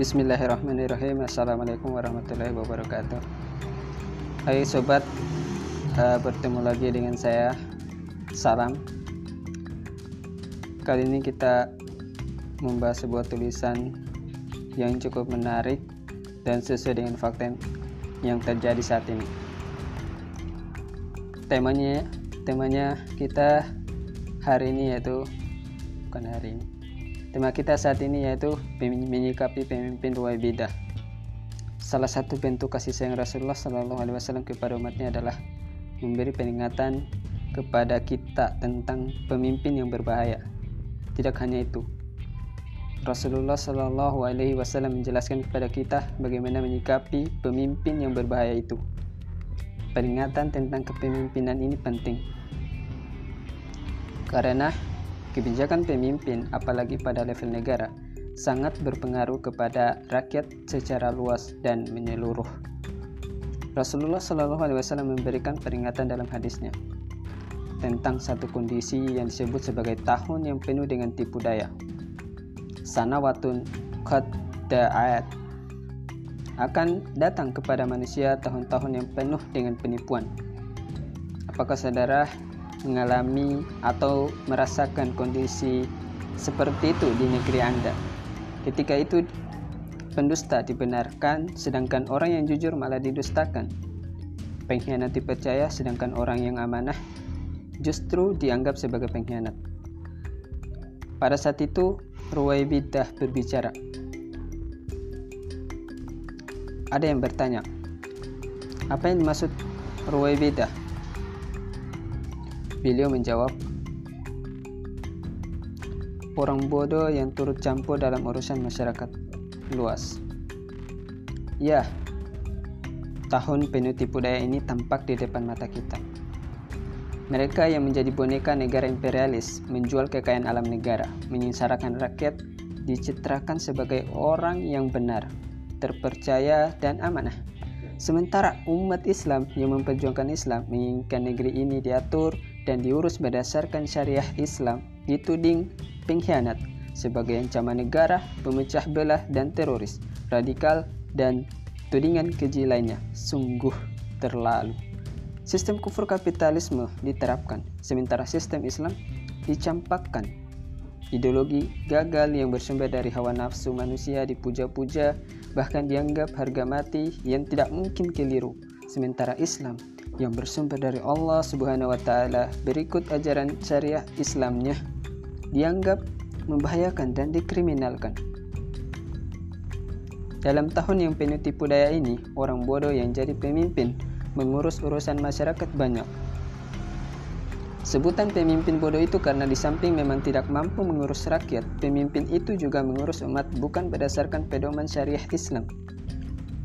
Bismillahirrahmanirrahim. Assalamualaikum warahmatullahi wabarakatuh. Hai sobat uh, Bertemu lagi dengan saya Salam. Kali ini kita Membahas sebuah tulisan Yang cukup menarik Dan sesuai dengan fakta Yang terjadi saat ini. Temanya Temanya kita Hari ini yaitu Bukan hari ini Tema kita saat ini yaitu menyikapi pemimpin bidah. Salah satu bentuk kasih sayang Rasulullah Shallallahu Alaihi Wasallam kepada umatnya adalah memberi peringatan kepada kita tentang pemimpin yang berbahaya. Tidak hanya itu, Rasulullah Shallallahu Alaihi Wasallam menjelaskan kepada kita bagaimana menyikapi pemimpin yang berbahaya itu. Peringatan tentang kepemimpinan ini penting karena Kebijakan pemimpin, apalagi pada level negara, sangat berpengaruh kepada rakyat secara luas dan menyeluruh. Rasulullah Shallallahu Alaihi Wasallam memberikan peringatan dalam hadisnya tentang satu kondisi yang disebut sebagai tahun yang penuh dengan tipu daya. Sanawatun qad da'at akan datang kepada manusia tahun-tahun yang penuh dengan penipuan. Apakah saudara mengalami atau merasakan kondisi seperti itu di negeri Anda. Ketika itu pendusta dibenarkan sedangkan orang yang jujur malah didustakan. Pengkhianat dipercaya sedangkan orang yang amanah justru dianggap sebagai pengkhianat. Pada saat itu Ruwaibidah berbicara. Ada yang bertanya, apa yang dimaksud Ruwaibidah? Beliau menjawab, orang bodoh yang turut campur dalam urusan masyarakat luas. Ya, tahun penuh tipu daya ini tampak di depan mata kita. Mereka yang menjadi boneka negara imperialis, menjual kekayaan alam negara, menyengsarakan rakyat, dicitrakan sebagai orang yang benar, terpercaya, dan amanah. Sementara umat Islam yang memperjuangkan Islam menginginkan negeri ini diatur dan diurus berdasarkan syariah Islam dituding pengkhianat sebagai ancaman negara, pemecah belah dan teroris, radikal dan tudingan keji lainnya. Sungguh terlalu. Sistem kufur kapitalisme diterapkan, sementara sistem Islam dicampakkan. Ideologi gagal yang bersumber dari hawa nafsu manusia dipuja-puja bahkan dianggap harga mati yang tidak mungkin keliru. Sementara Islam yang bersumber dari Allah Subhanahu wa taala berikut ajaran syariah Islamnya dianggap membahayakan dan dikriminalkan. Dalam tahun yang penuh tipu daya ini, orang bodoh yang jadi pemimpin mengurus urusan masyarakat banyak. Sebutan pemimpin bodoh itu karena di samping memang tidak mampu mengurus rakyat, pemimpin itu juga mengurus umat bukan berdasarkan pedoman syariah Islam.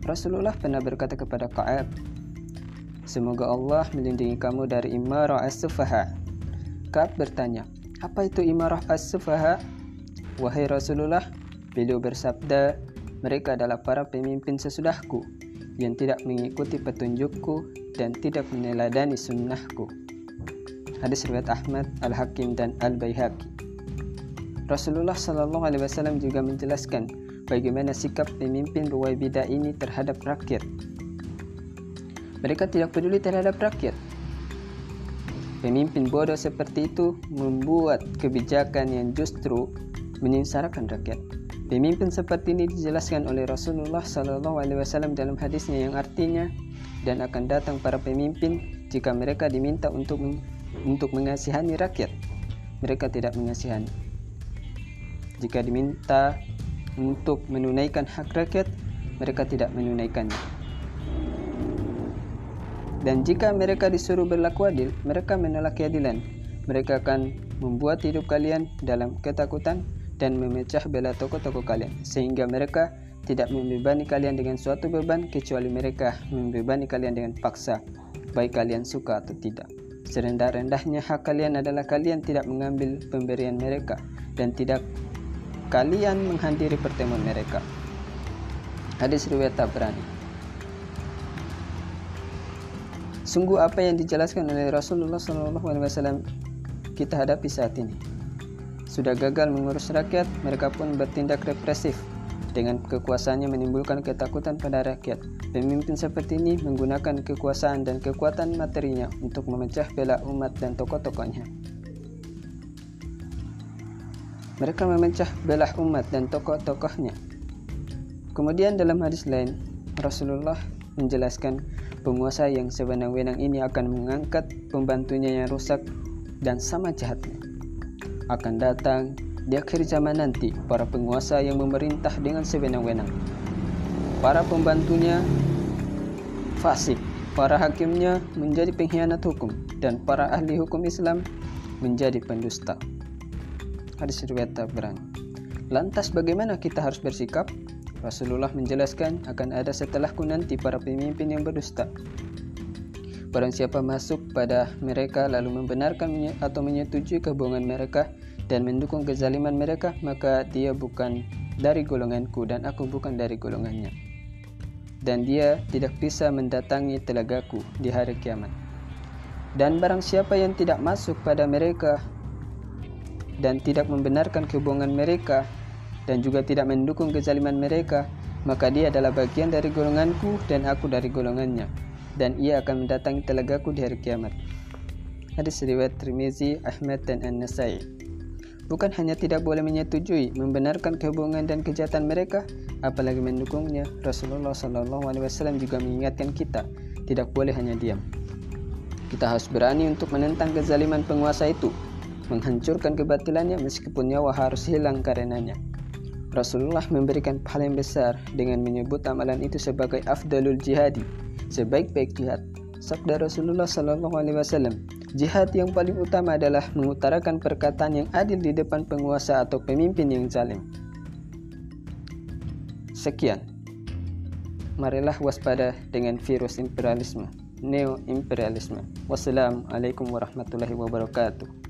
Rasulullah pernah berkata kepada Ka'ab, Semoga Allah melindungi kamu dari imarah as-sufaha. Ka'ab bertanya, apa itu imarah as-sufaha? Wahai Rasulullah, beliau bersabda, mereka adalah para pemimpin sesudahku yang tidak mengikuti petunjukku dan tidak meneladani sunnahku. Hadis riwayat Ahmad, Al-Hakim dan Al-Baihaqi. Rasulullah Shallallahu Alaihi Wasallam juga menjelaskan bagaimana sikap pemimpin Ruwaibidah ini terhadap rakyat. Mereka tidak peduli terhadap rakyat. Pemimpin bodoh seperti itu membuat kebijakan yang justru menyengsarakan rakyat. Pemimpin seperti ini dijelaskan oleh Rasulullah Shallallahu Alaihi Wasallam dalam hadisnya yang artinya dan akan datang para pemimpin jika mereka diminta untuk untuk mengasihani rakyat, mereka tidak mengasihani. Jika diminta untuk menunaikan hak rakyat, mereka tidak menunaikannya. Dan jika mereka disuruh berlaku adil, mereka menolak keadilan. Mereka akan membuat hidup kalian dalam ketakutan dan memecah belah toko-toko kalian, sehingga mereka tidak membebani kalian dengan suatu beban kecuali mereka membebani kalian dengan paksa, baik kalian suka atau tidak. Serendah-rendahnya hak kalian adalah kalian tidak mengambil pemberian mereka dan tidak kalian menghadiri pertemuan mereka. Hadis riwayat Tabrani. Sungguh apa yang dijelaskan oleh Rasulullah SAW kita hadapi saat ini. Sudah gagal mengurus rakyat, mereka pun bertindak represif. Dengan kekuasaannya menimbulkan ketakutan pada rakyat. Pemimpin seperti ini menggunakan kekuasaan dan kekuatan materinya untuk memecah belah umat dan tokoh-tokohnya. Mereka memecah belah umat dan tokoh-tokohnya. Kemudian dalam hadis lain, Rasulullah menjelaskan penguasa yang sewenang-wenang ini akan mengangkat pembantunya yang rusak dan sama jahatnya. Akan datang di akhir zaman nanti para penguasa yang memerintah dengan sewenang-wenang. Para pembantunya fasik, para hakimnya menjadi pengkhianat hukum dan para ahli hukum Islam menjadi pendusta hadis riwayat Tabrani. Lantas bagaimana kita harus bersikap? Rasulullah menjelaskan akan ada setelahku nanti para pemimpin yang berdusta. Barang siapa masuk pada mereka lalu membenarkan atau menyetujui kebohongan mereka dan mendukung kezaliman mereka, maka dia bukan dari golonganku dan aku bukan dari golongannya. Dan dia tidak bisa mendatangi telagaku di hari kiamat. Dan barang siapa yang tidak masuk pada mereka dan tidak membenarkan kebohongan mereka dan juga tidak mendukung kezaliman mereka, maka dia adalah bagian dari golonganku dan aku dari golongannya, dan ia akan mendatangi telagaku di hari kiamat. Hadis riwayat Tirmizi, Ahmad dan An-Nasai. Bukan hanya tidak boleh menyetujui, membenarkan kebohongan dan kejahatan mereka, apalagi mendukungnya. Rasulullah Shallallahu Alaihi Wasallam juga mengingatkan kita, tidak boleh hanya diam. Kita harus berani untuk menentang kezaliman penguasa itu, menghancurkan kebatilannya meskipun nyawa harus hilang karenanya. Rasulullah memberikan pahala yang besar dengan menyebut amalan itu sebagai afdalul jihadi, sebaik-baik jihad. Sabda Rasulullah Sallallahu Alaihi Wasallam, jihad yang paling utama adalah mengutarakan perkataan yang adil di depan penguasa atau pemimpin yang zalim. Sekian. Marilah waspada dengan virus imperialisme, neo-imperialisme. Wassalamualaikum warahmatullahi wabarakatuh.